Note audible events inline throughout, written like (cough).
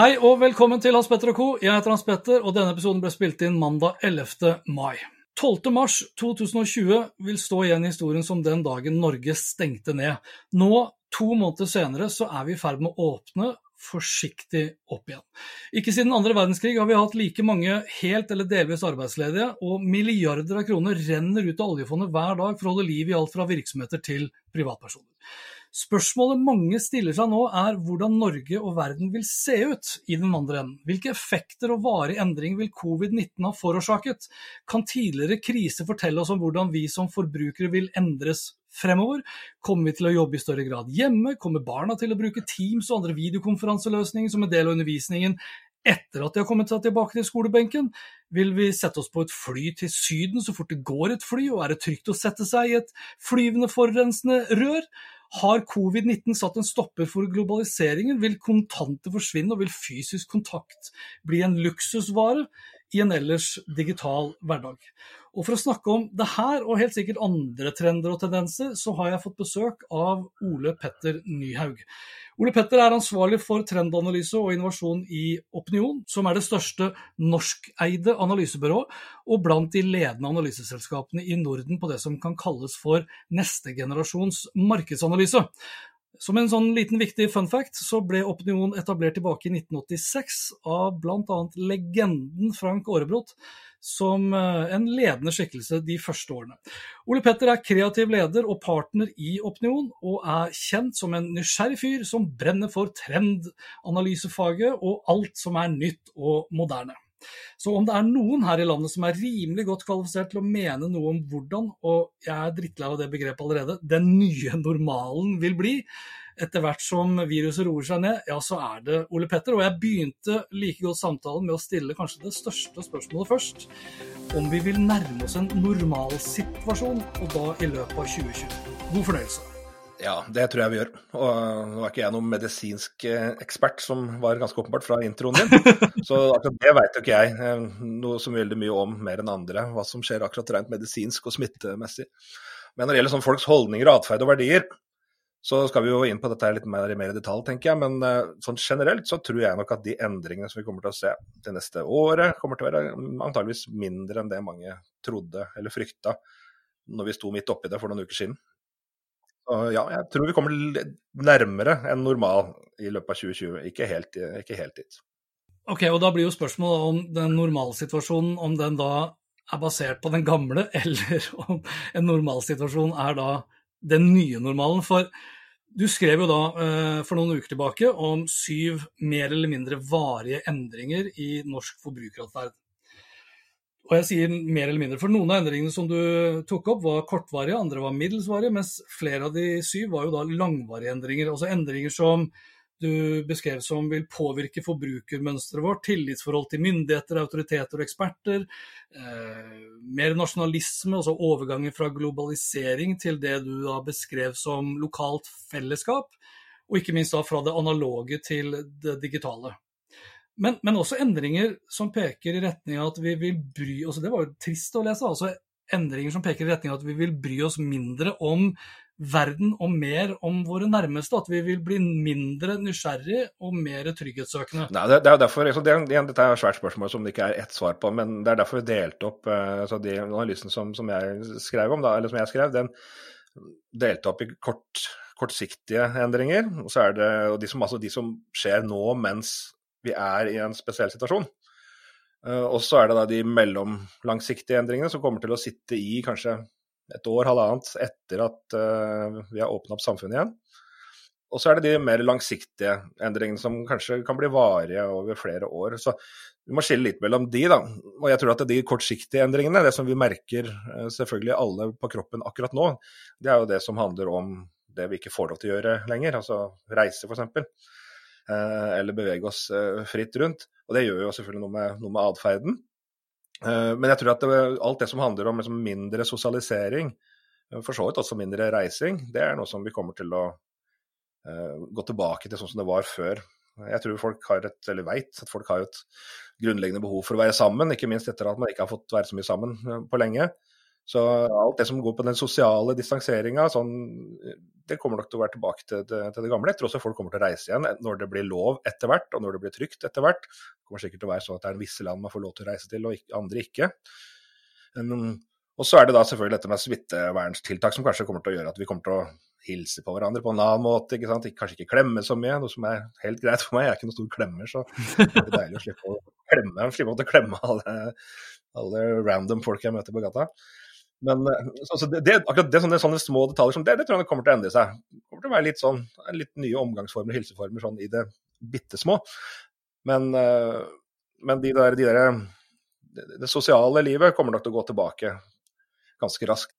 Hei og velkommen til Hans Petter og co. Jeg heter Hans Petter, og denne episoden ble spilt inn mandag 11. mai. 12. mars 2020 vil stå igjen i historien som den dagen Norge stengte ned. Nå, to måneder senere, så er vi i ferd med å åpne forsiktig opp igjen. Ikke siden andre verdenskrig har vi hatt like mange helt eller delvis arbeidsledige, og milliarder av kroner renner ut av oljefondet hver dag for å holde liv i alt fra virksomheter til privatpersoner. Spørsmålet mange stiller seg nå er hvordan Norge og verden vil se ut i den andre enden. Hvilke effekter og varige endringer vil covid-19 ha forårsaket? Kan tidligere krise fortelle oss om hvordan vi som forbrukere vil endres fremover? Kommer vi til å jobbe i større grad hjemme? Kommer barna til å bruke Teams og andre videokonferanseløsninger som en del av undervisningen etter at de har kommet seg tilbake til skolebenken? Vil vi sette oss på et fly til Syden så fort det går et fly, og er det trygt å sette seg i et flyvende forurensende rør? Har covid-19 satt en stopper for globaliseringen? Vil kontanter forsvinne, og vil fysisk kontakt bli en luksusvare i en ellers digital hverdag? Og For å snakke om det her, og helt sikkert andre trender og tendenser, så har jeg fått besøk av Ole Petter Nyhaug. Ole Petter er ansvarlig for trendanalyse og innovasjon i Opinion, som er det største norskeide analysebyrået, og blant de ledende analyseselskapene i Norden på det som kan kalles for neste generasjons markedsanalyse. Som en sånn liten viktig fun fact, så ble Opinion etablert tilbake i 1986 av bl.a. legenden Frank Aarebrot, som eh, en ledende skikkelse de første årene. Ole Petter er kreativ leder og partner i Opinion, og er kjent som en nysgjerrig fyr som brenner for trendanalysefaget og alt som er nytt og moderne. Så om det er noen her i landet som er rimelig godt kvalifisert til å mene noe om hvordan, og jeg er drittlei av det begrepet allerede, den nye normalen vil bli, etter hvert som viruset roer seg ned, ja, så er det Ole Petter. Og jeg begynte like godt samtalen med å stille kanskje det største spørsmålet først. Om vi vil nærme oss en normalsituasjon, og da i løpet av 2020. God fornøyelse. Ja, det tror jeg vi gjør. Og nå er ikke jeg noen medisinsk eh, ekspert, som var ganske åpenbart fra introen din. (laughs) Så akkurat det vet jo ikke jeg eh, noe som veldig mye om mer enn andre, hva som skjer akkurat rent medisinsk og smittemessig. Men når det gjelder sånn folks holdninger, atferd og verdier, så skal vi jo inn på dette litt mer, mer i detalj, tenker jeg. Men uh, sånn generelt så tror jeg nok at de endringene som vi kommer til å se det neste året, kommer til å være antageligvis mindre enn det mange trodde eller frykta når vi sto midt oppi det for noen uker siden. Ja, jeg tror vi kommer nærmere enn normal i løpet av 2020. Ikke helt, ikke helt dit. Ok, og Da blir jo spørsmålet om den normalsituasjonen, om den da er basert på den gamle, (laughs) eller om en normalsituasjon er da den nye normalen. For du skrev jo da eh, for noen uker tilbake om syv mer eller mindre varige endringer i norsk forbrukeratferd. Og jeg sier mer eller mindre, for noen av endringene som du tok opp var kortvarige, andre var middelsvarige, mens flere av de syv var jo da langvarige endringer. Altså endringer som du beskrev som vil påvirke forbrukermønsteret vårt, tillitsforhold til myndigheter, autoriteter og eksperter, eh, mer nasjonalisme, altså overgangen fra globalisering til det du da beskrev som lokalt fellesskap, og ikke minst da fra det analoge til det digitale. Men, men også endringer som peker i retning av at vi vil bry oss Det var jo trist å lese. altså Endringer som peker i retning av at vi vil bry oss mindre om verden og mer om våre nærmeste. At vi vil bli mindre nysgjerrig og mer trygghetssøkende. Nei, det, det, er derfor, altså, det, Dette er et svært spørsmål som det ikke er ett svar på. Men det er derfor vi delte opp uh, altså de analysen som, som, jeg skrev om, da, eller som jeg skrev, den delte opp i kort, kortsiktige endringer. Og så er det og de som, altså, de som skjer nå mens vi er i en spesiell situasjon. Og så er det da de mellomlangsiktige endringene som kommer til å sitte i kanskje et år, halvannet etter at vi har åpna opp samfunnet igjen. Og så er det de mer langsiktige endringene som kanskje kan bli varige over flere år. Så vi må skille litt mellom de, da. Og jeg tror at de kortsiktige endringene, det som vi merker eh, selvfølgelig alle på kroppen akkurat nå, det er jo det som handler om det vi ikke får lov til å gjøre lenger, altså reise f.eks. Eh, eller bevege oss eh, fritt rundt. Og det gjør jo selvfølgelig noe med, noe med atferden. Men jeg tror at det, alt det som handler om liksom mindre sosialisering, for så vidt også mindre reising, det er noe som vi kommer til å gå tilbake til sånn som det var før jeg tror folk har et, eller vet at folk har et grunnleggende behov for å være sammen, ikke minst etter at man ikke har fått være så mye sammen eh, på lenge. Så alt det som går på den sosiale distanseringa, sånn, det kommer nok til å være tilbake til det, til det gamle. Jeg tror også folk kommer til å reise igjen når det blir lov etter hvert, og når det blir trygt etter hvert. Det kommer sikkert til å være sånn at det er visse land man får lov til å reise til, og andre ikke. Og så er det da selvfølgelig dette med smitteverntiltak som kanskje kommer til å gjøre at vi kommer til å hilse på hverandre på en annen måte. ikke sant? Kanskje ikke klemme så mye, noe som er helt greit for meg. Jeg er ikke noen stor klemmer, så det er deilig å slippe å klemme, slippe å klemme alle, alle, random folk jeg møter på gata. Men altså, det, det, akkurat det, sånne, sånne, små detaljer som det, det tror jeg kommer til å endre seg. Det kommer til å være litt sånn, litt nye omgangsformer og hilseformer sånn i det bitte små. Men, eh, men de der, de der, det sosiale livet kommer nok til å gå tilbake ganske raskt.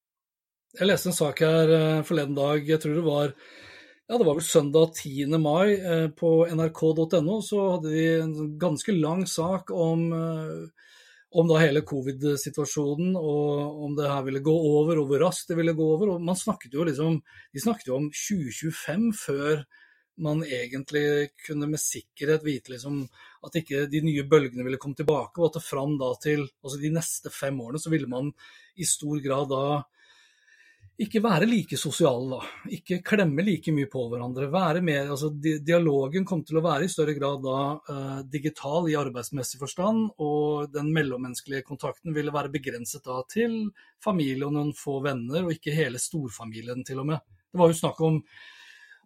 Jeg leste en sak her uh, forleden dag, jeg tror det var ja, det var vel søndag 10. mai på nrk.no. Så hadde de en ganske lang sak om, om da hele covid-situasjonen og om det her ville gå over, og hvor raskt det ville gå over. Og man snakket jo liksom, De snakket jo om 2025 før man egentlig kunne med sikkerhet vite liksom, at ikke de nye bølgene ville komme tilbake, og at det fram da til altså de neste fem årene så ville man i stor grad da ikke være like sosiale, da. Ikke klemme like mye på hverandre. være mer, altså Dialogen kom til å være i større grad da uh, digital i arbeidsmessig forstand, og den mellommenneskelige kontakten ville være begrenset da til familie og noen få venner, og ikke hele storfamilien til og med. Det var jo snakk om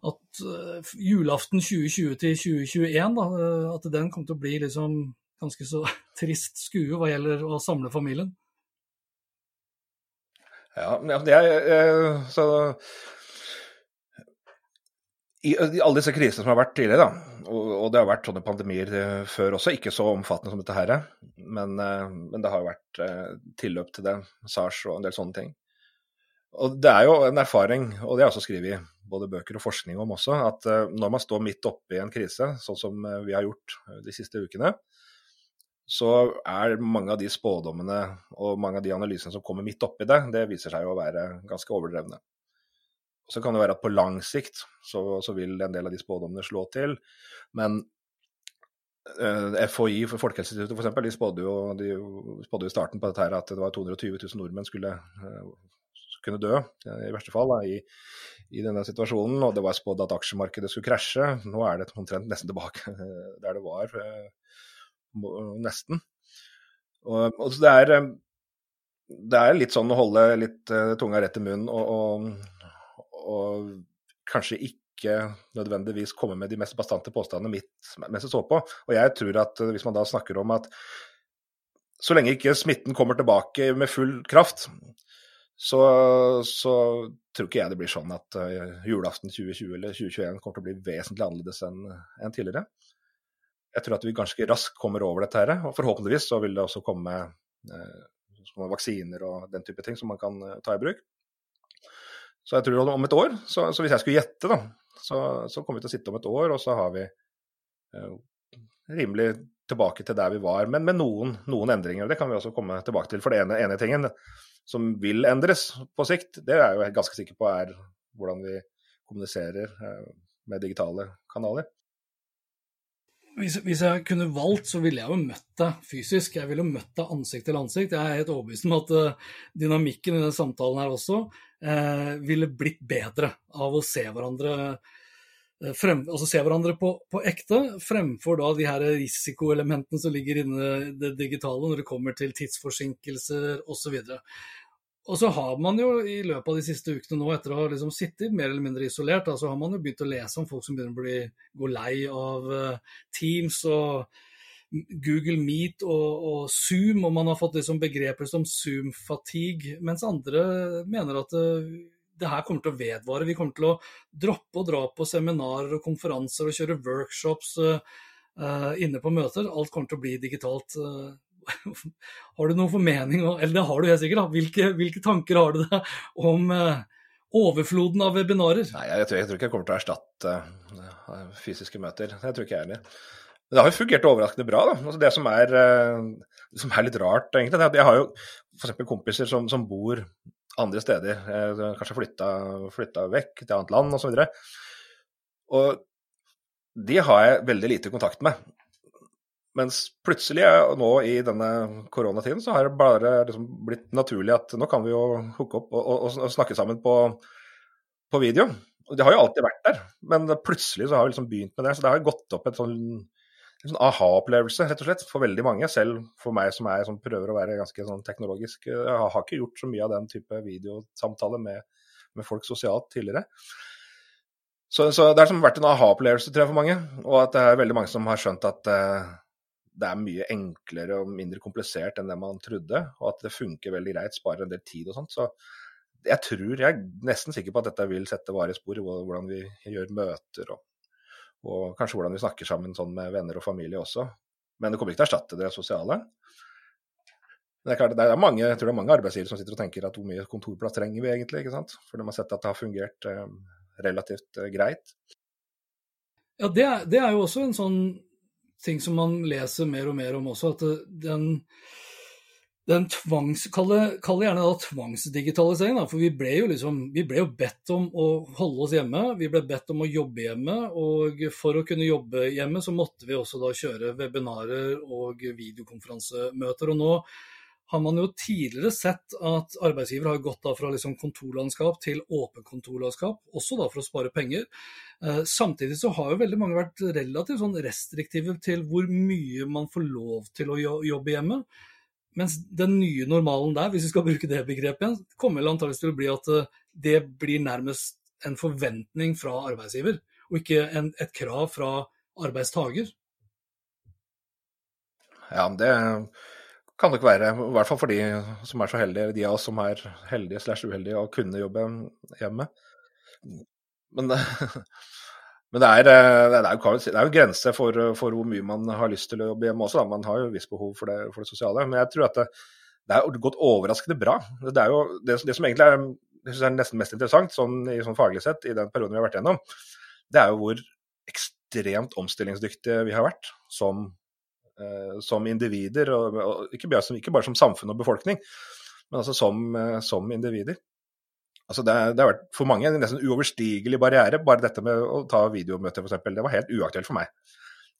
at uh, julaften 2020 til 2021, da, uh, at den kom til å bli liksom ganske så (laughs) trist skue hva gjelder å samle familien. Ja, det er eh, så i, alle disse krisene som har vært tidligere, da, og, det har vært sånne pandemier eh, før også, ikke så omfattende som dette her, men, eh, men det har vært tilløp til det, SARS og en del sånne ting. Og Det er jo en erfaring, og det jeg også skrevet i både bøker og forskning om også, at når man står midt oppe i en krise, sånn som vi har gjort de siste ukene, så er mange av de spådommene og mange av de analysene som kommer midt oppi det, det viser seg å være ganske overdrevne. Så kan det være at på lang sikt så, så vil en del av de spådommene slå til. Men eh, FHI, Folkehelseinstituttet f.eks., de de spådde jo starten på dette her at det var 220 000 nordmenn skulle eh, kunne dø, i verste fall, da, i, i, denne situasjonen. Og det var spådd at aksjemarkedet skulle krasje. Nå er det omtrent nesten tilbake (laughs) der det var. Nesten. Og, og det, er, eh, det er litt sånn å holde litt uh, tunga rett i munnen og, og, og, kanskje ikke nødvendigvis komme med de mest bastante påstandene mitt mens jeg så på. Og jeg tror at uh, hvis man da snakker om at så lenge ikke smitten kommer tilbake med full kraft, så, så tror ikke jeg det blir sånn at julaften 2020 eller 2021 kommer til å bli vesentlig annerledes enn enn tidligere jeg tror at vi ganske raskt kommer over dette her. Og forhåpentligvis så vil det også komme eh, vaksiner og den type ting som man kan eh, ta i bruk. Så jeg tror om et år, så, så hvis jeg skulle gjette, da, så, så, kommer vi til å sitte om et år, og så har vi eh, rimelig tilbake til der vi var, men med noen, noen, endringer. Det kan vi også komme tilbake til. For det ene, ene tingen som vil endres på sikt, det er jeg jo ganske sikker på er hvordan vi kommuniserer eh, med digitale kanaler. Hvis, hvis, jeg kunne valgt, så ville jeg jo møtt deg fysisk. Jeg ville jo møtt deg ansikt til ansikt. Jeg er helt overbevist om at uh, dynamikken i den samtalen her også uh, ville blitt bedre av å se hverandre, uh, frem, altså se hverandre på, på, ekte, fremfor da de her risikoelementene som ligger inne i det digitale når det kommer til tidsforsinkelser osv. Og så har man jo i løpet av de siste ukene nå, etter å ha liksom sittet mer eller mindre isolert, så har man jo begynt å lese om folk som begynner å bli, gå lei av uh, Teams og Google Meet og, og, Zoom, og man har fått liksom begreper som Zoom-fatigue, mens andre mener at det, det, her kommer til å vedvare. Vi kommer til å droppe å dra på seminarer og konferanser og kjøre workshops uh, inne på møter. Alt kommer til å bli digitalt. (laughs) Har du noen formening, eller det har du helt sikkert, da. Hvilke, hvilke tanker har du da om uh, overfloden av webinarer? Nei, jeg tror, jeg tror, ikke jeg kommer til å erstatte fysiske møter. Det tror ikke jeg heller. Det har jo fungert overraskende bra. da. Altså det, som er, eh, det som er litt rart, egentlig, det er at jeg har jo f.eks. kompiser som, som, bor andre steder. Eh, kanskje flytta vekk til annet land osv. Og, så og de har jeg veldig lite kontakt med. Mens plutselig nå i denne koronatiden så har det bare liksom blitt naturlig at nå kan vi jo hooke opp og, og, og snakke sammen på, på video. Og Det har jo alltid vært der, men plutselig så har vi liksom begynt med det. Så det har gått opp et sånn en sånn aha-opplevelse, rett og slett, for veldig mange. Selv for meg som, er, som prøver å være ganske sånn teknologisk. Jeg har ikke gjort så mye av den type videosamtale med, med folk sosialt tidligere. Så, så, det har som vært en aha-opplevelse, tror jeg, for mange. Og at det er veldig mange som har skjønt at uh, det er mye enklere og mindre komplisert enn det man trodde. Og at det funker veldig greit, sparer en del tid og sånt. Så jeg tror, jeg er nesten sikker på at dette vil sette varige spor i hvordan vi gjør møter og og kanskje hvordan vi snakker sammen sånn med venner og familie også. Men det kommer ikke til å erstatte det sosiale. Men det er klart, det er mange, jeg tror det er mange arbeidsgivere som sitter og tenker at hvor mye kontorplass trenger vi egentlig, ikke sant? For de har sett at det har fungert eh, relativt eh, greit. Ja, det det er, jo også en sånn ting som man leser mer og mer om også, at den den tvangs, Kall det, gjerne da tvangsdigitalisering. Da, for vi ble, jo liksom, vi ble jo bedt om å holde oss hjemme. Vi ble bedt om å jobbe hjemme. Og for å kunne jobbe hjemme, så måtte vi også da kjøre webinarer og videokonferansemøter. Og nå har man jo tidligere sett at arbeidsgiver har gått fra liksom kontorlandskap til åpent kontorlandskap, også da for å spare penger. Eh, samtidig så har jo veldig mange vært relativt sånn restriktive til hvor mye man får lov til å jobbe hjemme. Mens den nye normalen der, hvis vi skal bruke det begrepet, kommer vel antakeligvis til å bli at eh, det blir nærmest en forventning fra arbeidsgiver, og ikke en, et krav fra arbeidstaker. Ja, det kan nok være, i hvert fall for de som er så heldige, de av oss som er heldige slash uheldige og kunne jobbe hjemme. Men (laughs) Men det er, det er, jo, det er jo grense for, for, hvor mye man har lyst til å jobbe hjemme også. Da. Man har jo visst behov for det, for det, sosiale. Men jeg tror at det, det er gått overraskende bra. Det er jo det, som egentlig er, er, nesten mest interessant sånn, i sånn faglig sett i den perioden vi har vært gjennom, det er jo hvor ekstremt omstillingsdyktige vi har vært som, som individer. Og, og ikke, bare som, ikke, bare som, samfunn og befolkning, men altså som, eh, som individer. Altså det, det, har vært for mange en nesten uoverstigelig barriere. Bare dette med å ta videomøter, f.eks. Det var helt uaktuelt for meg.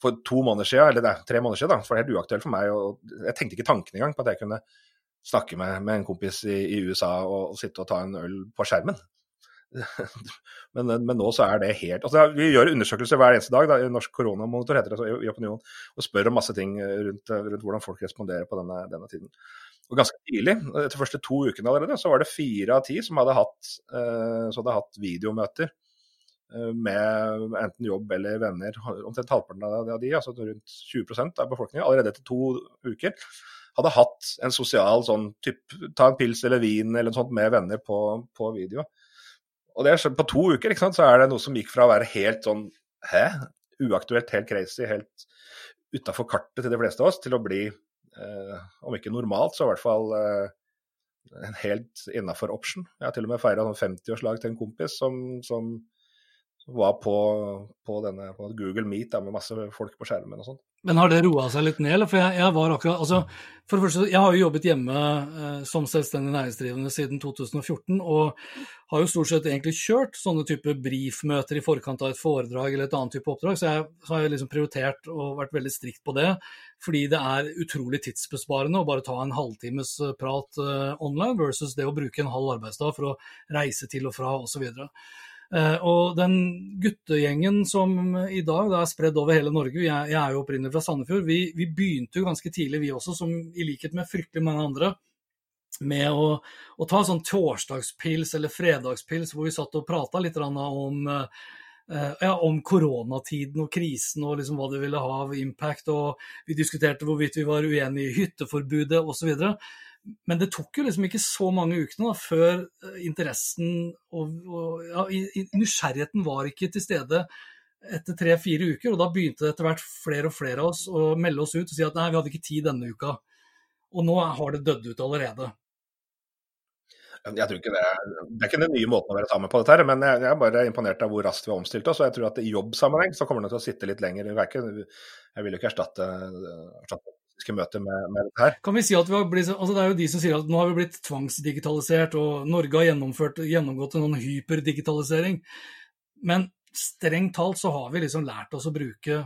For to måneder siden, eller det, tre måneder siden, da, var det helt uaktuelt for meg. Og jeg tenkte ikke tanken engang på at jeg kunne snakke med, med en kompis i, i USA og, og, sitte og ta en øl på skjermen. (laughs) men, men, nå så er det helt altså Vi gjør undersøkelser hver eneste dag da, Norsk koronamonitor heter det, i Opinion, og spør om masse ting rundt, rundt hvordan folk responderer på denne, denne tiden. Og ganske tidlig, etter første to ukene allerede, så var det fire av ti som hadde hatt, eh, hadde hatt videomøter eh, med enten jobb eller venner. Omtrent halvparten av de, altså rundt 20% av befolkningen, allerede etter to uker, hadde hatt en sosial sånn type ta en pils eller vin eller noe sånt med venner på, på video. Og det På to uker sant, så er det noe som gikk fra å være helt sånn hæ, uaktuelt, helt crazy, helt utafor kartet til de fleste av oss, til å bli Eh, om ikke normalt, så i hvert fall eh, helt innafor option. Jeg har til og med feira 50-årslag til en kompis som, som var på, på, denne, på Google Meet da, med masse folk på skjermen og sånt. Men har det roa seg litt ned? For jeg, jeg, var akkurat, altså, for det første, jeg har jo jobbet hjemme eh, som selvstendig næringsdrivende siden 2014, og har jo stort sett egentlig kjørt sånne type briefmøter i forkant av et foredrag eller et annet type oppdrag. Så jeg så har jeg liksom prioritert og vært veldig strikt på det, fordi det er utrolig tidsbesparende å bare ta en halvtimes eh, prat eh, online versus det å bruke en halv arbeidsdag for å reise til og fra osv. Eh, og den guttegjengen som i dag er spredd over hele Norge, jeg, jeg er jo opprinnelig fra Sandefjord, vi, vi, begynte jo ganske tidlig vi også, som i likhet med fryktelig mange andre, med å, å ta sånn torsdagspils eller fredagspils hvor vi satt og prata litt om eh, ja, om koronatiden og krisen og liksom hva det ville ha av impact. og Vi diskuterte hvorvidt vi var uenige i hytteforbudet osv. Men det tok jo liksom ikke så mange ukene da, før eh, interessen og, og ja, nysgjerrigheten var ikke til stede etter tre-fire uker. Og da begynte etter hvert flere og flere av oss å melde oss ut og si at nei, vi hadde ikke tid denne uka. Og nå har det dødd ut allerede. Jeg tror ikke det, er, det er ikke den nye måten å være sammen på dette, her, men jeg er bare imponert av hvor raskt vi har omstilt oss. og jeg tror at I jobbsammenheng så kommer det til å sitte litt lenger. Jeg, vil jo ikke erstatte, erstatte møter med, med, dette her. Kan vi si at vi har blitt, altså Det er jo de som sier at nå har vi blitt tvangsdigitalisert, og Norge har gjennomgått en hyperdigitalisering. Men strengt talt så har vi liksom lært oss å bruke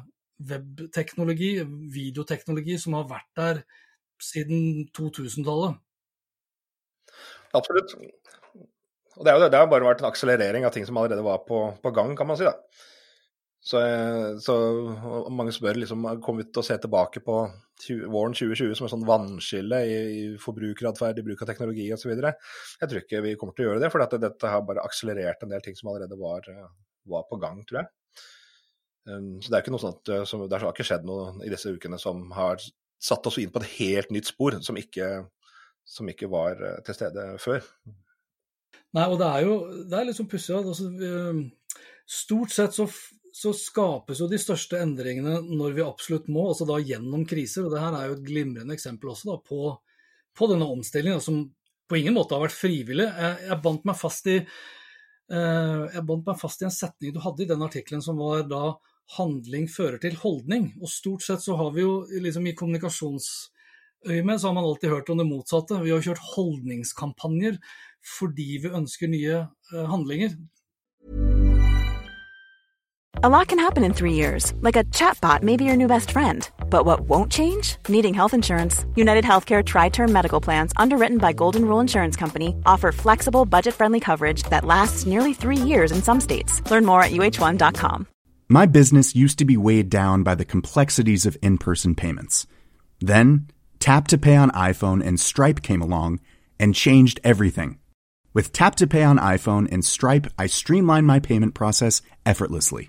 webteknologi, videoteknologi, som har vært der siden 2000-tallet. Absolutt. Og det, er jo, det har bare vært en akselerering av ting som allerede var på, på gang, kan man si. da. Så, så mange spør liksom, kommer vi til å se tilbake på 20, våren 2020 som et sånn vannskille i, i forbrukeratferd, i bruk av teknologi osv. Jeg tror ikke vi kommer til å gjøre det, for dette, dette har bare akselerert en del ting som allerede var, var på gang, tror jeg. Um, så det er ikke noe sånt, uh, som, det har ikke skjedd noe i disse ukene som har satt oss inn på et helt nytt spor, som ikke, som ikke var til stede før. Nei, og det er jo det er liksom pussig. Altså, stort sett så, så, skapes jo de største endringene når vi absolutt må, altså da gjennom kriser. og det her er jo et glimrende eksempel også da, på, på denne omstillingen, som på ingen måte har vært frivillig. Jeg, jeg bandt meg fast i Eh, meg fast i en setning du hadde i den artikkelen som var da 'handling fører til holdning'. Og stort sett så har vi jo liksom i kommunikasjonsøyemed så har man alltid hørt om det motsatte. Vi har kjørt holdningskampanjer fordi vi ønsker nye eh, handlinger. A lot can happen in three years, like a chatbot may be your new best friend. But what won't change? Needing health insurance. United Healthcare Tri Term Medical Plans, underwritten by Golden Rule Insurance Company, offer flexible, budget friendly coverage that lasts nearly three years in some states. Learn more at uh1.com. My business used to be weighed down by the complexities of in person payments. Then, Tap to Pay on iPhone and Stripe came along and changed everything. With Tap to Pay on iPhone and Stripe, I streamlined my payment process effortlessly.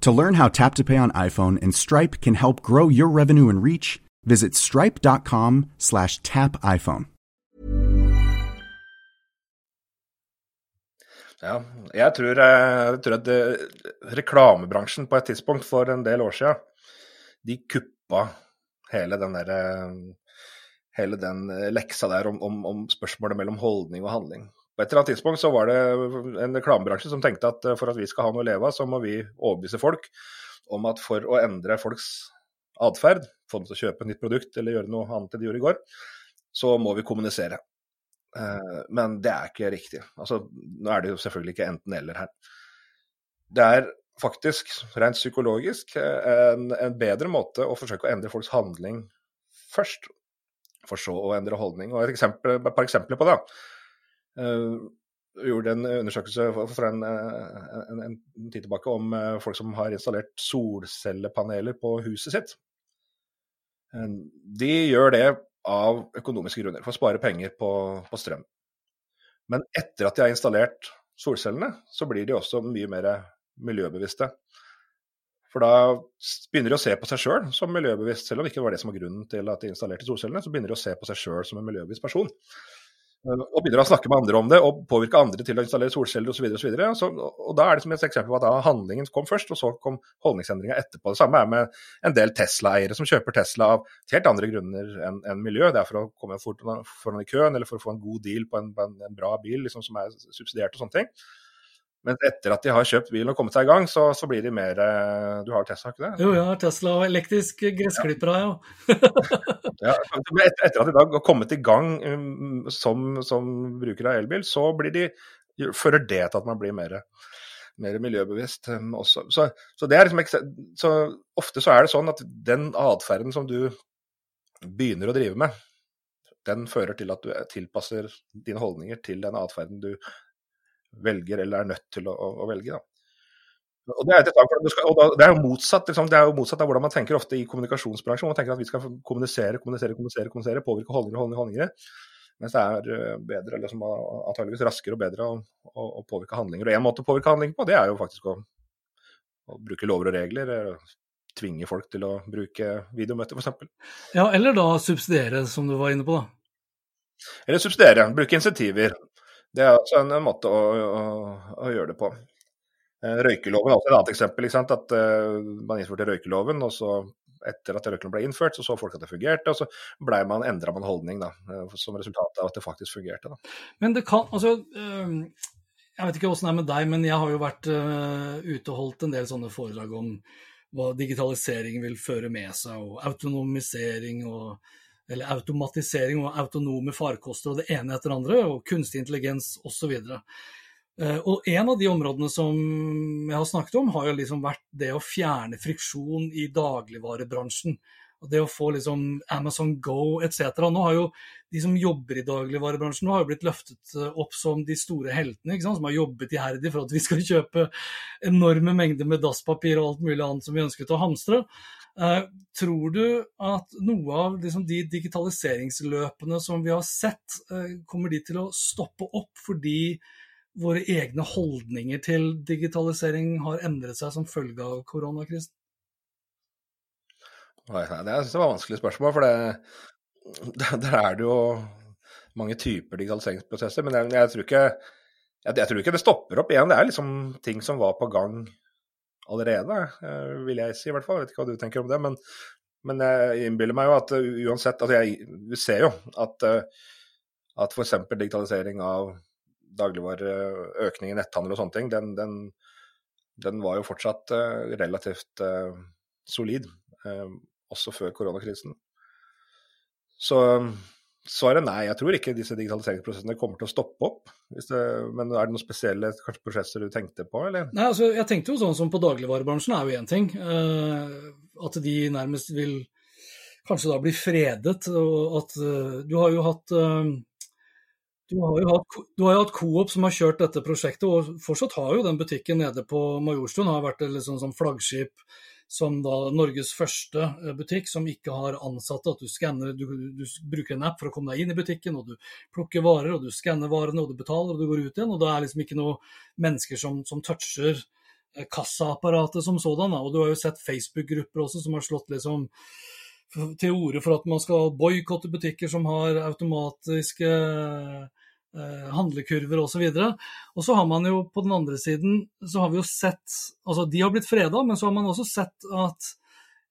To learn how Tap to Pay on iPhone and Stripe can help grow your revenue and reach, visit stripe.com slash tap iPhone. Ja, jeg tror, eh, jeg tror at det, eh, reklamebransjen på et tidspunkt for en del år siden, de kuppa hele den der, eh, hele den leksa der om, om, om spørsmålet mellom holdning og handling. På et eller annet tidspunkt så var det en reklamebransje som tenkte at eh, for at vi skal ha noe å leve av, så må vi overbevise folk om at for å endre folks atferd, få dem til å kjøpe et nytt produkt eller gjøre noe annet enn de gjorde i går, så må vi kommunisere. Eh, men det er ikke riktig. Altså, nå er det jo selvfølgelig ikke enten-eller her. Det er faktisk, rent psykologisk, en, en, bedre måte å forsøke å endre folks handling først, for så å endre holdning. Og et, eksempel, et par eksempler på det. Eh, gjorde en undersøkelse for en, eh, en, en, tid tilbake om eh, folk som har installert solcellepaneler på huset sitt. De gjør det av økonomiske grunner, for å spare penger på, på strøm. Men etter at de har installert solcellene, så blir de også mye mer miljøbevisste. For da begynner de å se på seg sjøl som miljøbevisst, selv om det ikke var det som var grunnen til at de installerte solcellene, så begynner de å se på seg sjøl som en miljøbevisst person. Og begynner å snakke med andre om det og påvirke andre til å installere solceller osv. Og, så videre, og, så og da er det som et eksempel på at da handlingen kom først, og så kom holdningsendringa etterpå. Det samme er med en del Tesla-eiere som kjøper Tesla av helt andre grunner enn en miljø. Det er for å komme foran i køen eller for å få en god deal på en, på en, en bra bil liksom, som er subsidiert og sånne ting. Men etter at de har kjøpt bilen og kommet seg i gang, så, så blir de mer eh, Du har Tesla, ikke det? Jo, jeg har Tesla og elektrisk gressklipper har jeg ja. (laughs) etter, at de da har kommet i gang um, som, som bruker av elbil, så blir de, fører det til at man blir mer mer miljøbevisst um, også. Så, så, det er liksom, så ofte så er det sånn at den atferden som du begynner å drive med, den fører til at du tilpasser dine holdninger til den atferden du velger eller er nødt til å, å velge. Da. Og det, er, og det er jo motsatt, liksom, det er jo motsatt av hvordan man tenker ofte i kommunikasjonsbransjen. Man tenker at vi skal kommunisere, kommunisere, kommunisere, kommunisere påvirke holdninger, holdninger, holdninger. Mens det er eh, bedre, liksom, antageligvis raskere og bedre å, å, å påvirke handlinger. Og én måte å påvirke handlinger på, det er jo faktisk å, å bruke lover og regler. Tvinge folk til å bruke videomøter, f.eks. Ja, eller da subsidiere, som du var inne på, da. Eller subsidiere. Bruke insentiver. Det er også en, en måte å, å, gjøre det på. Eh, røykeloven er også et annet eksempel. At uh, Man innførte røykeloven, og så etter at røykeloven ble innført, så så folk at det fungerte, og så ble man, endra man holdning da, eh, som resultat av at det faktisk fungerte. Da. Men det kan, altså, Jeg vet ikke åssen det er med deg, men jeg har jo vært ute og holdt en del sånne foredrag om hva digitalisering vil føre med seg, og autonomisering og eller automatisering og autonome farkoster og det ene etter andre, og kunstig intelligens osv. Eh, og en av de områdene som jeg har snakket om, har jo liksom vært det å fjerne friksjon i dagligvarebransjen. Og det å få liksom Amazon Go etc. Nå har jo de som jobber i dagligvarebransjen, nå har jo blitt løftet eh, opp som de store heltene, som har jobbet iherdig for at vi skal kjøpe enorme mengder med dasspapir og alt mulig annet som vi ønsket å hamstre. Eh, tror du at noe av liksom, de digitaliseringsløpene som vi har sett, kommer de til å stoppe opp fordi våre egne holdninger til digitalisering har endret seg som følge av koronakrisen? Det er et vanskelig spørsmål, for det, (laughs) der er det jo mange typer digitaliseringsprosesser. Men jeg, jeg, tror ikke, jeg, jeg, tror ikke, det stopper opp igjen. Det er liksom ting som var på gang allerede, eh, vil jeg si i hvert fall. Jeg vet ikke hva du tenker om det. Men, men jeg innbiller meg jo at uansett altså jeg, Vi ser jo at, eh, at f.eks. digitalisering av dagligvareøkning i netthandel og sånne ting, den, den, den var jo fortsatt relativt solid, også før koronakrisen. Så svaret er nei. Jeg tror ikke disse digitaliseringsprosessene kommer til å stoppe opp. Det, men er det noen spesielle kanskje, prosesser du tenkte på, eller? Nei, altså, jeg tenkte jo sånn som på dagligvarebransjen er jo én ting. at de nærmest vil kanskje da bli fredet. og at Du har jo hatt du har, jo hatt, har jo hatt Coop som har kjørt dette prosjektet, og fortsatt har jo den butikken nede på Majorstuen har vært et liksom, sånn flaggskip som da Norges første eh, butikk som ikke har ansatte. At du skanner, du, du, bruker en app for å komme deg inn i butikken, og du plukker varer, og du skanner varene, og du betaler, og du går ut igjen. Og det er liksom ikke noen mennesker som, som toucher eh, kassaapparatet som sådan. Og du har jo sett Facebook-grupper også som har slått liksom til orde for at man skal boikotte butikker som har automatiske handlekurver osv. Og, og så har man jo på den andre siden så har vi jo sett Altså de har blitt freda, men så har man også sett at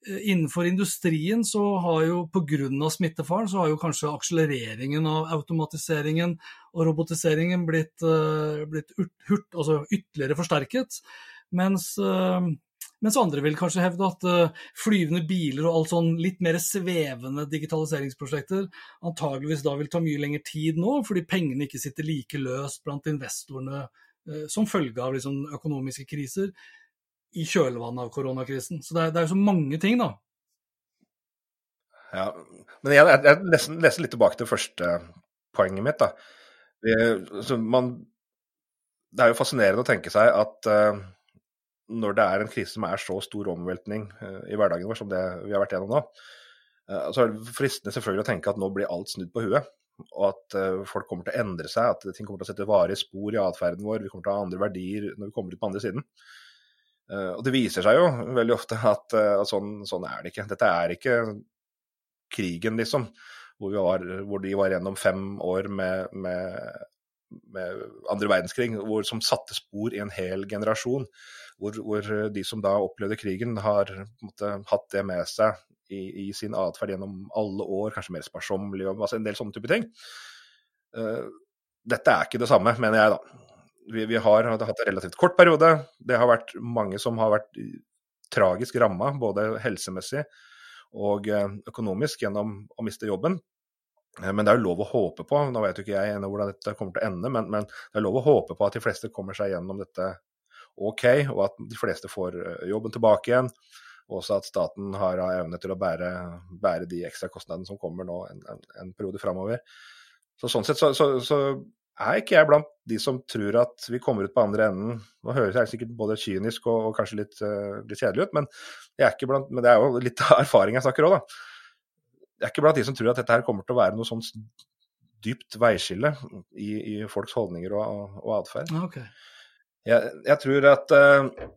eh, innenfor industrien så har jo pga. smittefaren så har jo kanskje akselereringen av automatiseringen og robotiseringen blitt, uh, blitt hurt, altså ytterligere forsterket. Mens mens andre vil kanskje hevde at uh, flyvende biler og alt sånn litt mer svevende digitaliseringsprosjekter antageligvis da vil ta mye lengre tid nå, fordi pengene ikke sitter like løst blant investorene uh, som følge av liksom, økonomiske kriser i kjølvannet av koronakrisen. Så det er, det er så mange ting, da. Ja, men jeg, jeg nesten, nesten, litt tilbake til første poenget mitt. da. Vi, man, det er jo fascinerende å tenke seg at uh, når det er en krise som er så stor omveltning uh, i hverdagen vår som det vi har vært gjennom nå, uh, så er det fristende selvfølgelig å tenke at nå blir alt snudd på huet. Og at uh, folk kommer til å endre seg, at ting kommer til å sette varige spor i atferden vår. Vi kommer til å ha andre verdier når vi kommer ut på andre siden. og det viser seg jo veldig ofte at, at sånn, sånn, er det ikke. Dette er ikke krigen, liksom. Hvor, var, hvor de var gjennom fem år med, med, med andre verdenskrig, hvor, som satte spor i en hel generasjon hvor, hvor, de som da opplevde krigen, har måte, hatt det med seg i, i sin atferd gjennom alle år, kanskje mer sparsommelig og altså en del sånne type ting. Uh, dette er ikke det samme, mener jeg, da. Vi, vi har hatt en relativt kort periode. Det har vært mange som har vært tragisk ramma, både helsemessig og eh, økonomisk, gjennom å miste jobben. Eh, men det er jo lov å håpe på, nå vet jo ikke jeg ennå hvordan dette kommer til å ende, men, men, det er lov å håpe på at de fleste kommer seg gjennom dette OK, og at de fleste får jobben tilbake igjen. Og også at staten har evne til å bære, bære de ekstra kostnadene som kommer nå en, en, en periode framover. Så sånn sett så, så, så, er ikke jeg blant de som tror at vi kommer ut på andre enden. Nå høres jeg sikkert både kynisk og, og kanskje litt, uh, litt, kjedelig ut, men, blant, men det er jo litt av (laughs) erfaring jeg snakker òg, da. Jeg er ikke blant de som tror at dette her kommer til å være noe sånn dypt veiskille i, i folks holdninger og, og atferd. Okay. Jeg, jeg, tror at uh,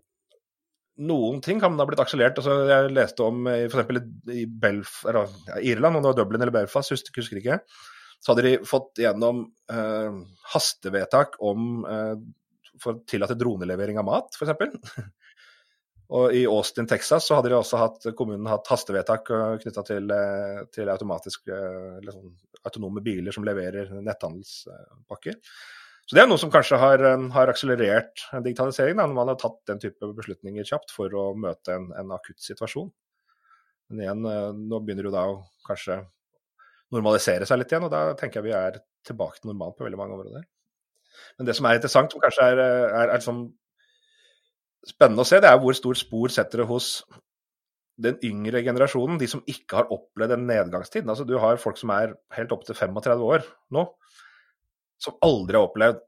noen ting kan ha blitt akselert. Altså, jeg leste om f.eks. i Belf, eller, ja, Irland, om det var Dublin eller Belfast, husker, husker ikke. Så hadde de fått gjennom uh, hastevedtak om uh, for å tillate dronelevering av mat, f.eks. (laughs) Og i Austin, Texas, så hadde de også hatt, kommunen hatt hastevedtak eh, knytta til, eh, til sånn, autonome biler som leverer netthandelspakker. Så det er noe som kanskje har, eh, har akselerert digitaliseringen, når man har tatt den type beslutninger kjapt for å møte en, en akutt situasjon. Men igjen, eh, nå begynner jo da å kanskje normalisere seg litt igjen, og da tenker jeg vi er tilbake til normalt på veldig mange områder. Men det som er interessant, som kanskje er, er, er liksom spennende å se, det er hvor stor spor setter det hos den yngre generasjonen, de som ikke har opplevd en nedgangstid. Altså, du har folk som er helt opp til 35 år nå, som aldri har opplevd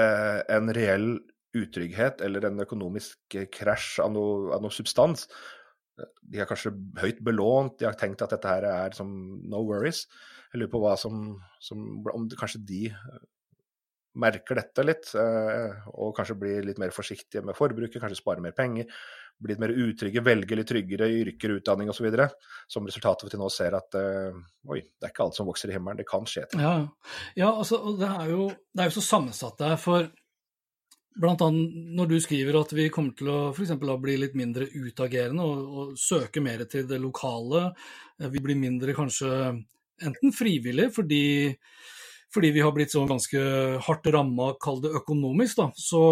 eh, en reell utrygghet eller en økonomisk krasj av no, av noe substans. De er kanskje høyt belånt, de har tenkt at dette her er som no worries. Jeg lurer på hva som, som Om kanskje de eh, merker dette litt, eh, og kanskje blir litt mer forsiktige med forbruket, kanskje sparer mer penger blitt mer utrygge, velger litt tryggere yrker, utdanning osv. Som resultatet for til nå ser at uh, oi, det er ikke alt som vokser i himmelen, det kan skje ting. Ja, ja altså, det er, jo, det er jo så sammensatt der. For blant annet når du skriver at vi kommer til å f.eks. bli litt mindre utagerende og, og, søke mer til det lokale, eh, vi blir mindre kanskje enten frivillig fordi, fordi vi har blitt så ganske hardt ramma, kall det økonomisk, da, så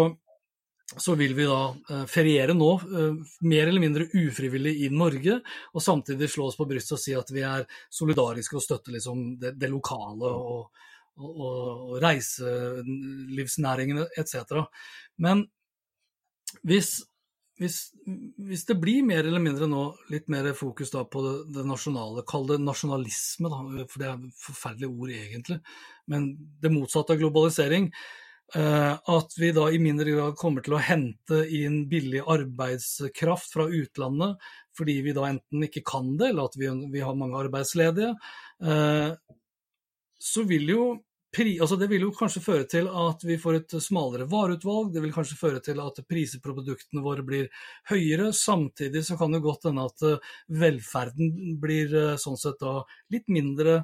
så vil vi da eh, feriere nå, eh, mer eller mindre ufrivillig i Norge, og samtidig slå oss på brystet og si at vi er solidariske og støtter liksom det, det, lokale og, og, og reiselivsnæringene etc. Men hvis, hvis, hvis, det blir mer eller mindre nå litt mer fokus på det, det nasjonale, kall det nasjonalisme, da, for det er et forferdelig ord egentlig, men det motsatte av globalisering, at vi da i mindre grad kommer til å hente inn billig arbeidskraft fra utlandet fordi vi da enten ikke kan det, eller at vi, vi har mange arbeidsledige, eh, så vil jo altså det vil jo kanskje føre til at vi får et smalere vareutvalg, det vil kanskje føre til at priser på produktene våre blir høyere. Samtidig så kan det godt hende at eh, velferden blir sånn sett da litt mindre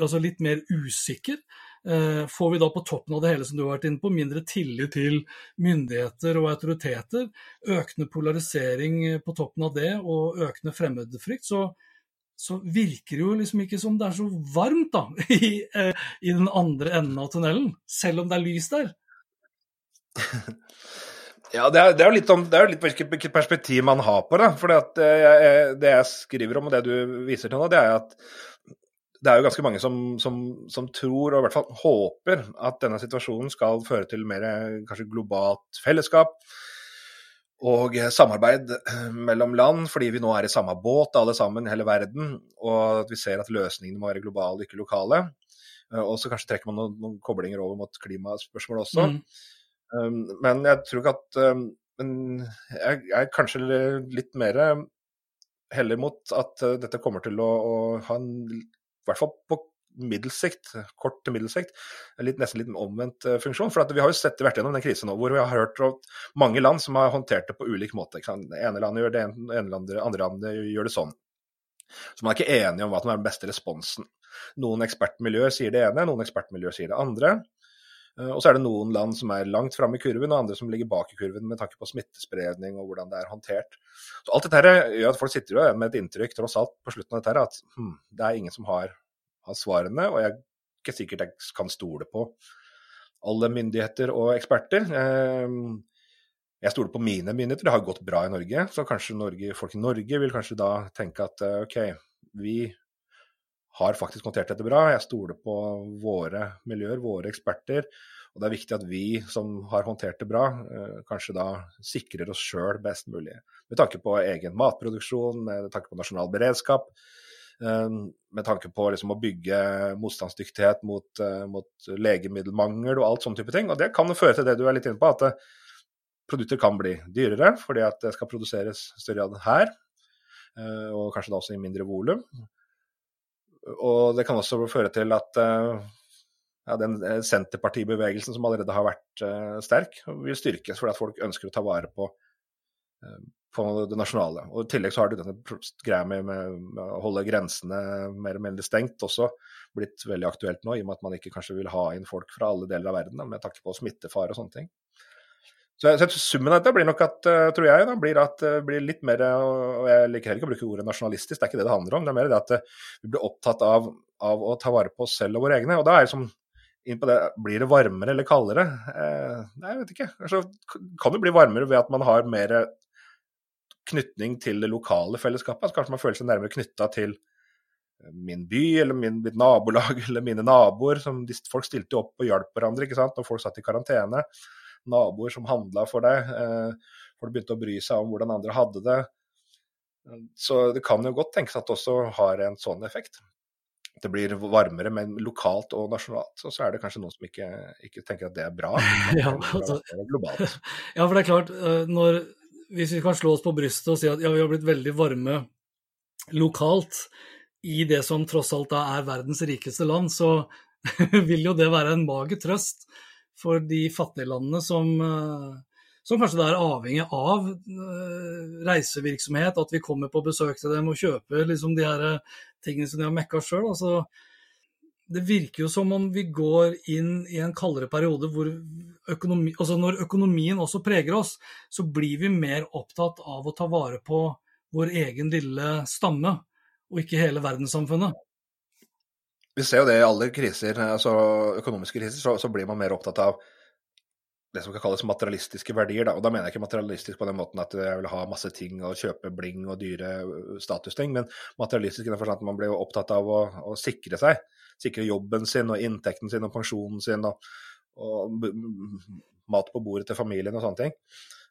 altså litt mer usikker. Eh, får vi da på toppen av det hele, som du har vært inne på, mindre tillit til myndigheter og autoriteter, økende polarisering på toppen av det og økende fremmedfrykt, så, så virker det jo liksom ikke som det er så varmt da, (laughs) i, eh, i den andre enden av tunnelen, selv om det er lys der. (laughs) Ja, det er, det er, jo litt om, det jo litt hvilket perspektiv man har på det. For det, jeg, det jeg skriver om, og det du viser til nå, det er at det er jo ganske mange som, som, som, tror, og i hvert fall håper, at denne situasjonen skal føre til mer kanskje globalt fellesskap og samarbeid mellom land, fordi vi nå er i samme båt alle sammen i hele verden, og at vi ser at løsningene må være globale, ikke lokale. Og så kanskje trekker man noen, noen koblinger over mot klimaspørsmål også. Mm. Um, men jeg tror ikke at um, jeg, jeg er kanskje litt mer heller mot at dette kommer til å, å ha en i hvert fall på middelsikt, kort til middelsikt, litt, nesten litt omvendt uh, funksjon. For vi har jo sett vært gjennom den krisen nå, hvor vi har hørt om mange land som har håndtert det på ulik måte. Det ene landet gjør det, det ene landet, andre landet gjør det sånn. Så man er ikke enige om hva som er den beste responsen. Noen ekspertmiljøer sier det ene, noen ekspertmiljøer sier det andre. Uh, og så er det noen land som er langt framme i kurven, og andre som ligger bak i kurven med tanke på smittespredning og hvordan det er håndtert. Så Alt dette gjør at folk sitter jo med et inntrykk tross alt på slutten av dette at hm, det er ingen som har har svarene, og jeg er ikke sikkert jeg kan stole på alle myndigheter og eksperter. Ehm, jeg stoler på mine myndigheter, det har gått bra i Norge. Så kanskje Norge, folk i Norge vil kanskje da tenke at eh, OK, vi har faktisk håndtert dette bra. Jeg stoler på våre miljøer, våre eksperter. Og det er viktig at vi som har håndtert det bra, eh, kanskje da sikrer oss sjøl best mulig. Med tanke på egen matproduksjon, med tanke på nasjonal beredskap. Eh, med tanke på liksom å bygge motstandsdyktighet mot, eh, mot, legemiddelmangel og alt sånne type ting. Og det kan føre til det du er litt inne på, at produkter kan bli dyrere fordi at det skal produseres større grad her. Og kanskje da også i mindre volum. Og det kan også føre til at ja, den eh, Senterpartibevegelsen som allerede har vært uh, sterk, vil styrkes fordi at folk ønsker å ta vare på, uh, på det nasjonale. Og I tillegg så har du denne greia med, med, med, å holde grensene mer eller mindre stengt også blitt veldig aktuelt nå, i og med at man ikke kanskje vil ha inn folk fra alle deler av verden da, med tanke på smittefare og sånne ting. Så, så Summen av dette blir nok at, tror jeg, da, blir at blir litt mer og Jeg liker heller ikke å bruke ordet nasjonalistisk, det er ikke det det handler om. Det er mer det at vi blir opptatt av, av å ta vare på oss selv og våre egne. og da er det som inn på det, Blir det varmere eller kaldere? Eh, nei, jeg vet ikke. Altså, kan det bli varmere ved at man har mer knytning til det lokale fellesskapet? Altså, kanskje man føler seg nærmere knytta til eh, min by eller min, mitt nabolag (laughs) eller mine naboer. Som, folk stilte opp og hjalp hverandre ikke sant? når folk satt i karantene. Naboer som handla for deg. Eh, folk begynte å bry seg om hvordan andre hadde det. Så det kan jo godt tenkes at det også har en sånn effekt det blir varmere, men lokalt og nasjonalt. Og så er det kanskje noen som ikke, ikke tenker at det er bra. (laughs) ja, altså, (laughs) ja, for det er klart, eh, når, hvis vi kan slå oss på brystet og si at ja, vi har blitt veldig varme lokalt i det som tross alt er verdens rikeste land, så (laughs) vil jo det være en mager trøst for de fattige landene som, eh, som kanskje er avhengig av eh, reisevirksomhet, at vi kommer på besøk til dem og kjøper liksom de her tingene som de har mekka sjøl. Altså, det virker jo som om vi går inn i en kaldere periode hvor økonomi, altså når økonomien også preger oss, så blir vi mer opptatt av å ta vare på vår egen lille stamme, og ikke hele verdenssamfunnet. Vi ser jo det i alle kriser, altså økonomiske kriser, så, så blir man mer opptatt av det som kan kalles materialistiske verdier. Da. Og da mener jeg ikke materialistisk på den måten at jeg vil ha masse ting og kjøpe bling og dyre statusting, men materialistisk i den forstand at man blir opptatt av å, å, sikre seg. Sikre jobben sin og inntekten sin og pensjonen sin og, og mat på bordet til familien og sånne ting.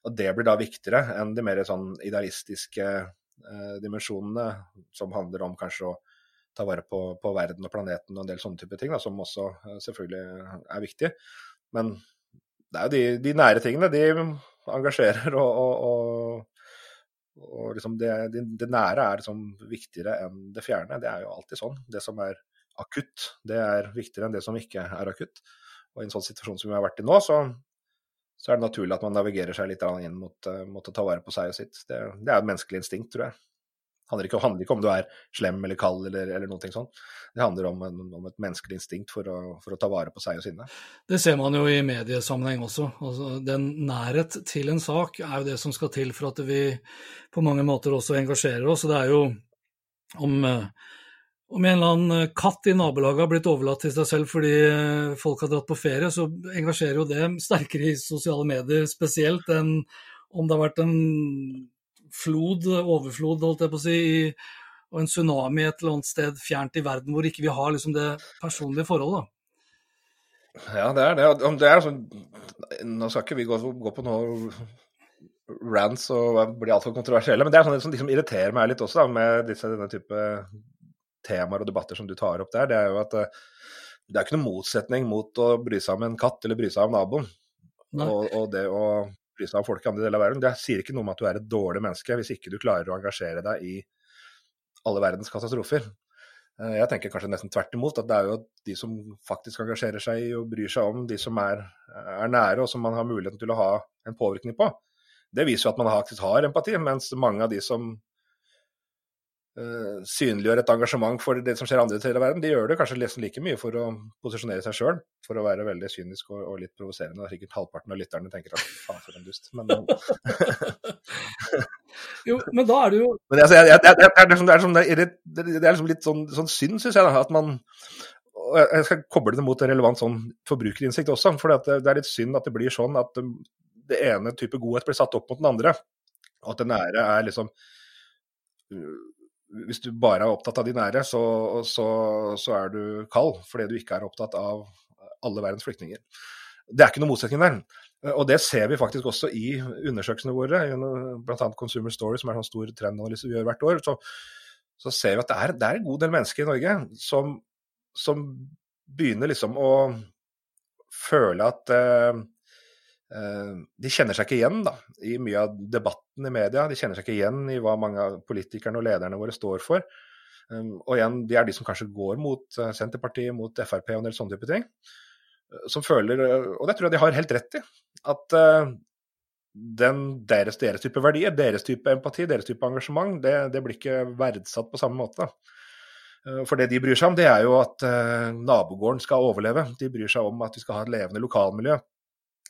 Og det blir da viktigere enn de mer sånn idealistiske eh, dimensjonene som handler om kanskje å ta vare på, på, verden og planeten og en del sånne type ting, da, som også eh, selvfølgelig er viktige. Men det er jo de, de, nære tingene. De engasjerer, og, og, og, og liksom det, det, det, nære er liksom viktigere enn det fjerne. Det er jo alltid sånn. Det som er akutt, det er viktigere enn det som ikke er akutt. Og i en sånn situasjon som vi har vært i nå, så, så er det naturlig at man navigerer seg litt inn mot, eh, mot å ta vare på seg og sitt. Det, det er et menneskelig instinkt, tror jeg handler ikke, handler ikke om du er slem eller kald eller, eller noe sånt. Det handler om, om et menneskelig instinkt for å, for å, ta vare på seg og sine. Det ser man jo i mediesammenheng også. Altså, den nærhet til en sak er jo det som skal til for at vi på mange måter også engasjerer oss. Det er jo om, om en eller annen katt i nabolaget har blitt overlatt til seg selv fordi folk har dratt på ferie, så engasjerer jo det sterkere i sosiale medier spesielt enn om det har vært en flod, overflod, holdt jeg på å si, og en tsunami et eller annet sted fjernt i verden hvor ikke vi har liksom det personlige forholdet. Ja, det er det. det er sånn, nå skal ikke vi gå, gå på noe rants og bli altfor kontroversielle, men det er sånn som liksom irriterer meg litt også da, med disse, denne type temaer og debatter som du tar opp der. Det er jo at eh, det er ikke noen motsetning mot å bry seg om en katt eller bry seg om naboen. Og, og, det å bry av folk i andre deler av verden. Det sier ikke noe om at du er et dårlig menneske hvis ikke du klarer å engasjere deg i alle verdens katastrofer. Eh, jeg tenker kanskje nesten tvert imot, at det er jo de som faktisk engasjerer seg og bryr seg om de som er, er nære, og som man har muligheten til å ha en påvirkning på. Det viser jo at man faktisk har empati, mens mange av de som uh, synliggjør et engasjement for det som skjer andre steder i verden, de gjør det kanskje nesten like mye for å posisjonere seg sjøl, for å være veldig kynisk og, og litt provoserende. Og sikkert halvparten av lytterne tenker at faen for en dust. Men, (laughs) jo, men da er det jo men altså, jeg, jeg, jeg, det, er liksom, det, er liksom, det, er liksom, litt sånn, sånn synd, syns jeg, da, at man Jeg skal koble det mot en relevant sånn forbrukerinnsikt også. For det, er litt synd at det blir sånn at det ene type godhet blir satt opp mot den andre. Og at den nære er liksom hvis du bare er opptatt av de nære, så, så, så, er du kald fordi du ikke er opptatt av alle verdens flyktninger. Det er ikke noe motsetning der. Og det ser vi faktisk også i undersøkelsene våre, bl.a. Consumer Story, som er en sånn stor trendanalyse vi gjør hvert år. Så, så ser vi at det er, det er, en god del mennesker i Norge som, som begynner liksom å føle at eh, de kjenner seg ikke igjen da, i mye av debatten i media. De kjenner seg ikke igjen i hva mange av politikerne og lederne våre står for. Um, og igjen, de er de som kanskje går mot eh, Senterpartiet, mot Frp og en del sånne type ting. Eh, som føler, og det tror jeg de har helt rett i, at den, deres, deres, type verdier, deres type empati, deres type engasjement, det, det blir ikke verdsatt på samme måte. For det de bryr seg om, det er jo at nabogården skal overleve. De bryr seg om at vi skal ha et levende lokalmiljø.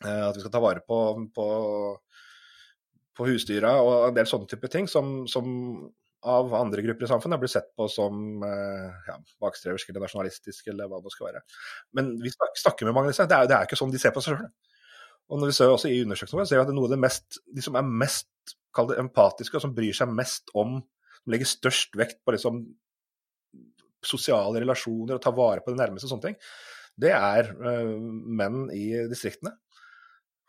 Eh, at vi skal ta vare på, på, på husdyra og en del sånne type ting som, som av andre grupper i samfunnet blir sett på som eh, ja, bakstreversk eller nasjonalistisk eller hva det skal være. Men vi snakker med mange av disse. Det er, er ikke sånn de ser på seg sjøl. Og når vi ser også i undersøkelsen vår, ser vi at noe av det mest, de som er mest det empatiske, og som bryr seg mest om, som legger størst vekt på liksom, sosiale relasjoner og ta vare på det nærmeste og sånne ting, det er uh, menn i distriktene.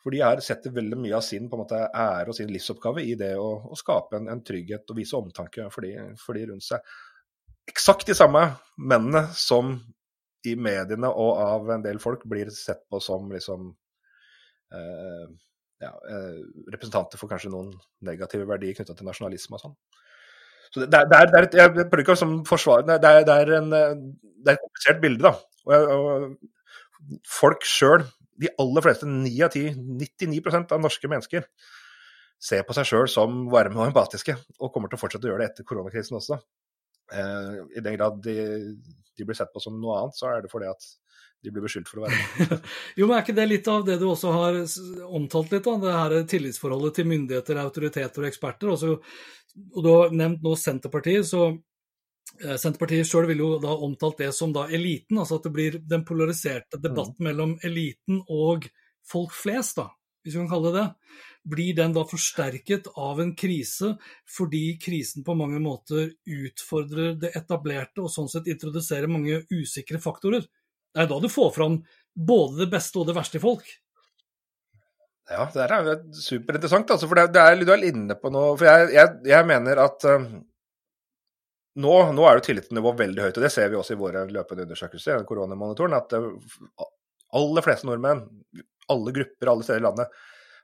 For de her setter veldig mye av sin måte, ære og sin livsoppgave i det å, å skape en, en, trygghet og vise omtanke for de, for de, rundt seg. Eksakt de samme mennene som i mediene og av en del folk blir sett på som liksom eh, ja, eh, representanter for kanskje noen negative verdier knytta til nasjonalisme og sånn. Så det, det, er, det, er, forsvare det, er, det, en, det er et komplisert bilde. da. Og, og folk sjøl de aller fleste, 9 av 10, 99% av norske mennesker, ser på seg sjøl som varme og empatiske, og kommer til å fortsette å gjøre det etter koronakrisen også. Eh, I den grad de, de, blir sett på som noe annet, så er det fordi at de blir beskyldt for å være det. (laughs) jo, men Er ikke det litt av det du også har omtalt litt, da? det her tillitsforholdet til myndigheter, autoriteter og eksperter? Også, og Du har nevnt nå Senterpartiet. så Senterpartiet sjøl vil jo da omtalt det som da eliten, altså at det blir den polariserte debatten mm. mellom eliten og folk flest, da, hvis vi kan kalle det det. Blir den da forsterket av en krise fordi krisen på mange måter utfordrer det etablerte og sånn sett introduserer mange usikre faktorer? Det er da du får fram både det beste og det verste i folk. Ja, det er superinteressant. Altså, for det, det er, du er inne på noe. For jeg, jeg, jeg mener at uh, nå, nå, er jo tillitsnivået veldig høyt, og det ser vi også i våre løpende undersøkelser. koronamonitoren, At eh, aller fleste nordmenn, alle grupper alle steder i landet,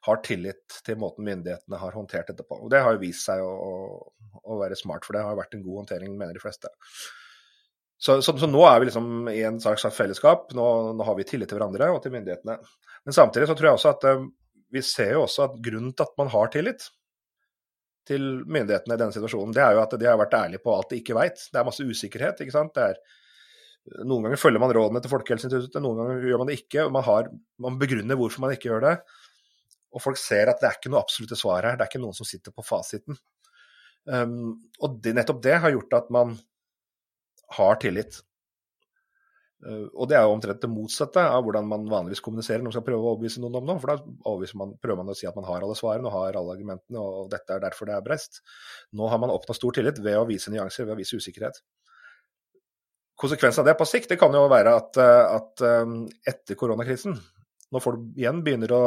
har tillit til måten myndighetene har håndtert dette på. Og Det har jo vist seg å, å, å være smart, for det har vært en god håndtering, mener de fleste. Så, så, så nå er vi liksom i en slags fellesskap. Nå, nå, har vi tillit til hverandre og til myndighetene. Men samtidig så tror jeg også at um, vi ser jo også at grunnen til at man har tillit, til myndighetene i denne situasjonen, det er jo at de har vært ærlige på alt de ikke veit. Det er masse usikkerhet. ikke sant? Er, noen ganger følger man rådene til Folkehelseinstituttet, noen ganger gjør man det ikke. og man, har, man, begrunner hvorfor man ikke gjør det. Og folk ser at det er ikke noe absolutte svar her. Det er ikke noen som sitter på fasiten. Um, og det, nettopp det har gjort at man har tillit. Eh, og det er jo omtrent det motsatte av hvordan man vanligvis kommuniserer når man skal prøve å overbevise noen om noe. For da man, prøver man å si at man har alle svarene og har alle argumentene, og dette er derfor det er brest. Nå har man oppnådd stor tillit ved å vise nyanser, ved å vise usikkerhet. Konsekvensen av det på sikt det kan jo være at, eh, at eh, etter koronakrisen, når folk igjen begynner å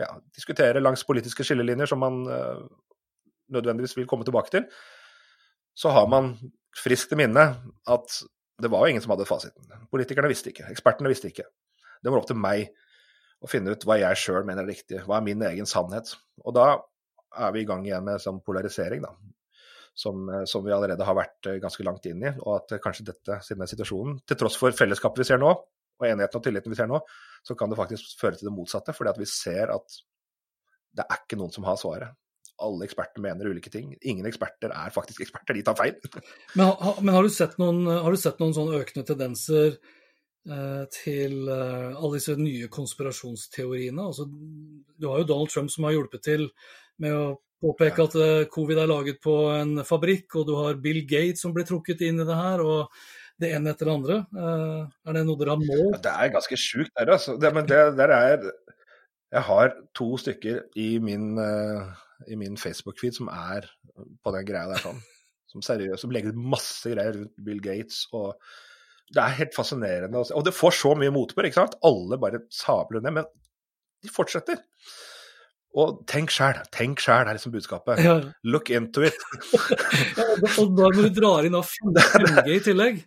ja, diskutere langs politiske skillelinjer som man nødvendigvis vil komme tilbake til, så har man friskt i minne at det var jo ingen som hadde fasiten. Politikerne visste ikke, ekspertene visste ikke. Det var opp til meg å finne ut hva jeg sjøl mener er riktig, hva er min egen sannhet. Og da er vi i gang igjen med sånn polarisering, da. Som, som, vi allerede har vært eh, ganske langt inn i. Og at kanskje dette, siden den situasjonen, til tross for fellesskapet vi ser nå, og enigheten og tilliten vi ser nå, så kan det faktisk føre til det motsatte. Fordi at vi ser at det er ikke noen som har svaret alle eksperter mener ulike ting. Ingen eksperter er faktisk eksperter, de tar feil. (laughs) Men, men har, du sett noen, har du sett noen sånne økende tendenser eh, til eh, alle disse nye konspirasjonsteoriene? Altså, du har jo Donald Trump som har hjulpet til med å påpeke at eh, covid er laget på en fabrikk, og du har Bill Gates som blir trukket inn i det her. og det ene etter det andre. Eh, er det noe dere har målt? Ja, det er ganske sjukt der, altså. Det, men det, der er Jeg har to stykker i min uh i min Facebook-feed som er på den greia der sånn. som seriøst, som legger ut masse greier rundt Bill Gates. og Det er helt fascinerende. Og det får så mye motbør, ikke sant? Alle bare sabler ned. Men de fortsetter. Og tenk sjæl, tenk sjæl er liksom budskapet. Ja. Look into it. (laughs) og da når du drar inn 5G i tillegg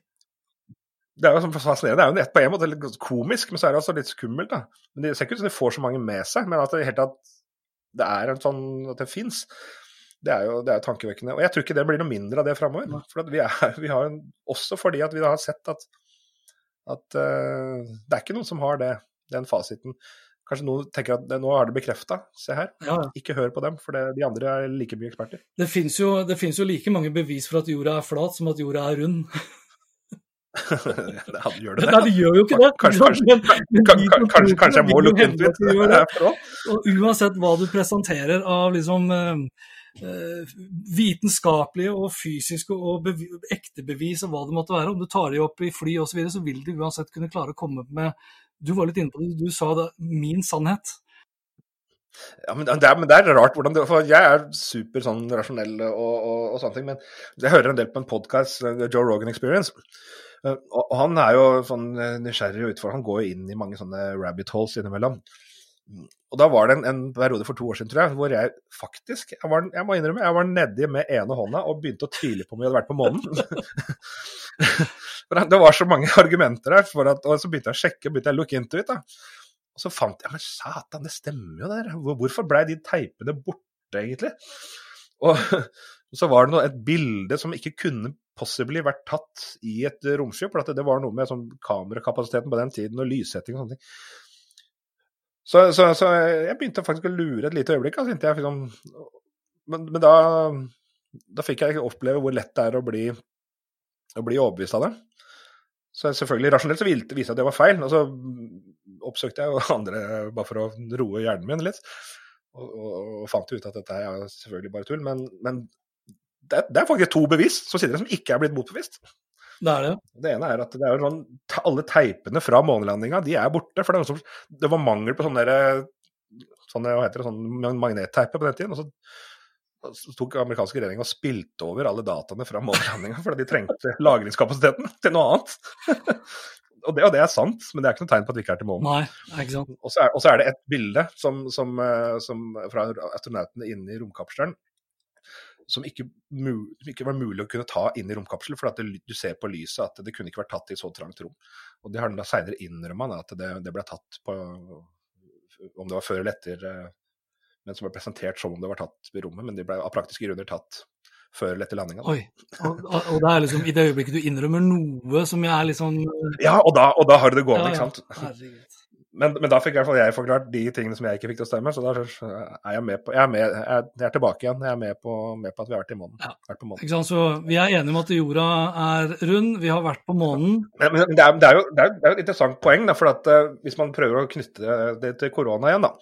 det er jo sånn fascinerende. Det er jo på en måte litt komisk, men så er det også litt skummelt. da. Men Det ser ikke ut som de får så mange med seg, men at det, helt at det er en sånn, at det fins, det er jo det er tankevekkende. Og jeg tror ikke det blir noe mindre av det framover. For vi, er, (laughs) vi en, også fordi at vi har sett at, at uh, det er ikke noen som har det, den fasiten. Kanskje noen tenker at det, nå er det bekrefta. Se her. Ja. Ikke hør på dem, for det, de andre er like mye eksperter. Det fins jo, jo, like mange bevis for at jorda er flat som at jorda er rund. (laughs) gjør det? Nei, det gjør jo ikke det. Kanskje, kanskje, kanskje, kanskje jeg må lukke ut litt. Og uansett hva du presenterer av liksom uh, vitenskapelige og fysiske og ekte bevis og hva det måtte være, om du tar de opp i fly osv., så, videre, så vil du uansett kunne klare å komme med Du var litt inne på det, du sa det, min sannhet. Ja, men det, er, men det, er, rart hvordan det, For jeg er super sånn rasjonell og, og, og sånne ting, men jeg hører en del på en podkast, Joe Rogan Experience. Eh, og, han er jo sånn eh, nysgjerrig og utfordrende. Han går jo inn i mange sånne rabbit holes innimellom. Og da var det en, en, periode for to år siden, tror jeg, hvor jeg faktisk jeg, var, jeg må innrømme, jeg var nedi med ene hånda og begynte å tvile på om vi hadde vært på månen. (laughs) det var så mange (laughs) argumenter der, at, og så begynte jeg å sjekke, begynte jeg å look into it. da. Og så fant jeg Men satan, det stemmer jo, det der. Hvorfor blei de teipene borte, egentlig? Og, og (laughs) så var det noe, et bilde som ikke kunne possibly vært tatt i et romskip. For det var noe med sånn kamerakapasiteten på den tiden og lyssetting og sånne ting. Så, så, så, jeg begynte faktisk å lure et lite øyeblikk. Altså, jeg, liksom, men, men da, da, fikk jeg oppleve hvor lett det er å bli, å bli overbevist av det. Så selvfølgelig rasjonelt så viste det at det var feil. Og så oppsøkte jeg (laughs) andre bare for å roe hjernen min litt. Og, og, og fant ut at dette er selvfølgelig bare tull. Men, men det, er, det er faktisk to bevis som sitter som ikke er blitt motbevist. Det er det. Det ene er at det er sånn, alle teipene fra månelandinga de er borte. for Det, som, det var mangel på sånne, sånne, hva heter det, sånne magnetteiper på den tiden. og så så tok amerikanske regjering og spilte over alle dataene fra månelandinga fordi de trengte (laughs) lagringskapasiteten til noe annet. (laughs) og, det, og, det, er sant, men det er ikke noe tegn på at vi ikke er til månen. Og så er, er, det et bilde som, som, eh, som fra astronautene inne i romkapselen som ikke, som ikke, var mulig å kunne ta inn i romkapselen, for det, du ser på lyset at det kunne ikke vært tatt i så trangt rom. Og Det har da seinere innrømma, at det, det, ble tatt på Om det var før eller etter, eh, men som ble presentert som om det var tatt i rommet, men de ble av praktiske grunner tatt før eller etter landinga. Oi, og, og, det er liksom i det øyeblikket du innrømmer noe som jeg er liksom Ja, og da, og da har du det gående, ja, ja. ikke sant. Herregud. Men, men, da fikk i hvert fall jeg forklart de tingene som jeg ikke fikk til å stemme, så da er jeg med på Jeg er, med, jeg er tilbake igjen. Jeg er med på, med på at vi har vært i månen. Ja. Vært på månen. Så vi er enige om at jorda er rund, vi har vært på månen. Men, men det, er, det, er jo, det, er, er, et interessant poeng, da, for at uh, hvis man prøver å knytte det til korona igjen, da,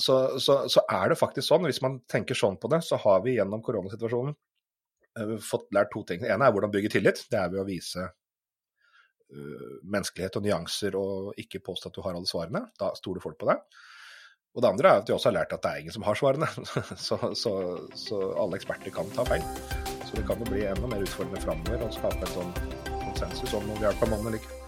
så, så, så, er det faktisk sånn, hvis man tenker sånn på det, så har vi gjennom koronasituasjonen uh, fått lært to ting. Det ene er hvordan bygge tillit. Det er ved å vise menneskelighet og nyanser og ikke påstå at du har alle svarene. Da stoler folk på deg. Og det andre er at de også har lært at det er ingen som har svarene. (laughs) Så, så, så alle eksperter kan ta feil. Så det kan jo bli enda mer utfordrende framover å skape en sånn konsensus om vi er på mannen eller ikke.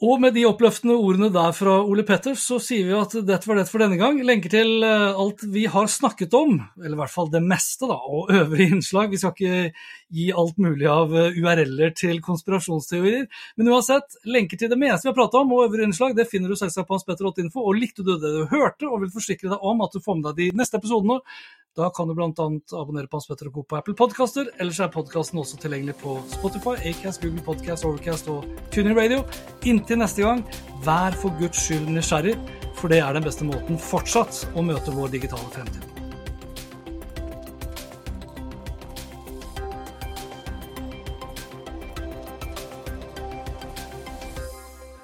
Og med de oppløftende ordene der fra Ole Petters, så sier vi at dette var det for denne gang. Lenker til eh, alt vi har snakket om, eller i hvert fall det meste, da, og øvrige innslag. Vi skal ikke gi alt mulig av eh, URL-er til konspirasjonsteorier. Men uansett, lenker til det meste vi har pratet om, og øvrige innslag, det finner du selvsagt på hanspetter8info. Og likte du det du hørte, og vil forsikre deg om at du får med deg de neste episodene, da kan du bl.a. abonnere på Hans Petter og Co. på Apple Podkaster. Ellers er podkasten også tilgjengelig på Spotify, Acast, Google Podcast, Overcast og Tuning Radio. Inntil neste gang, vær for guds skyld nysgjerrig, for det er den beste måten fortsatt å møte vår digitale fremtid.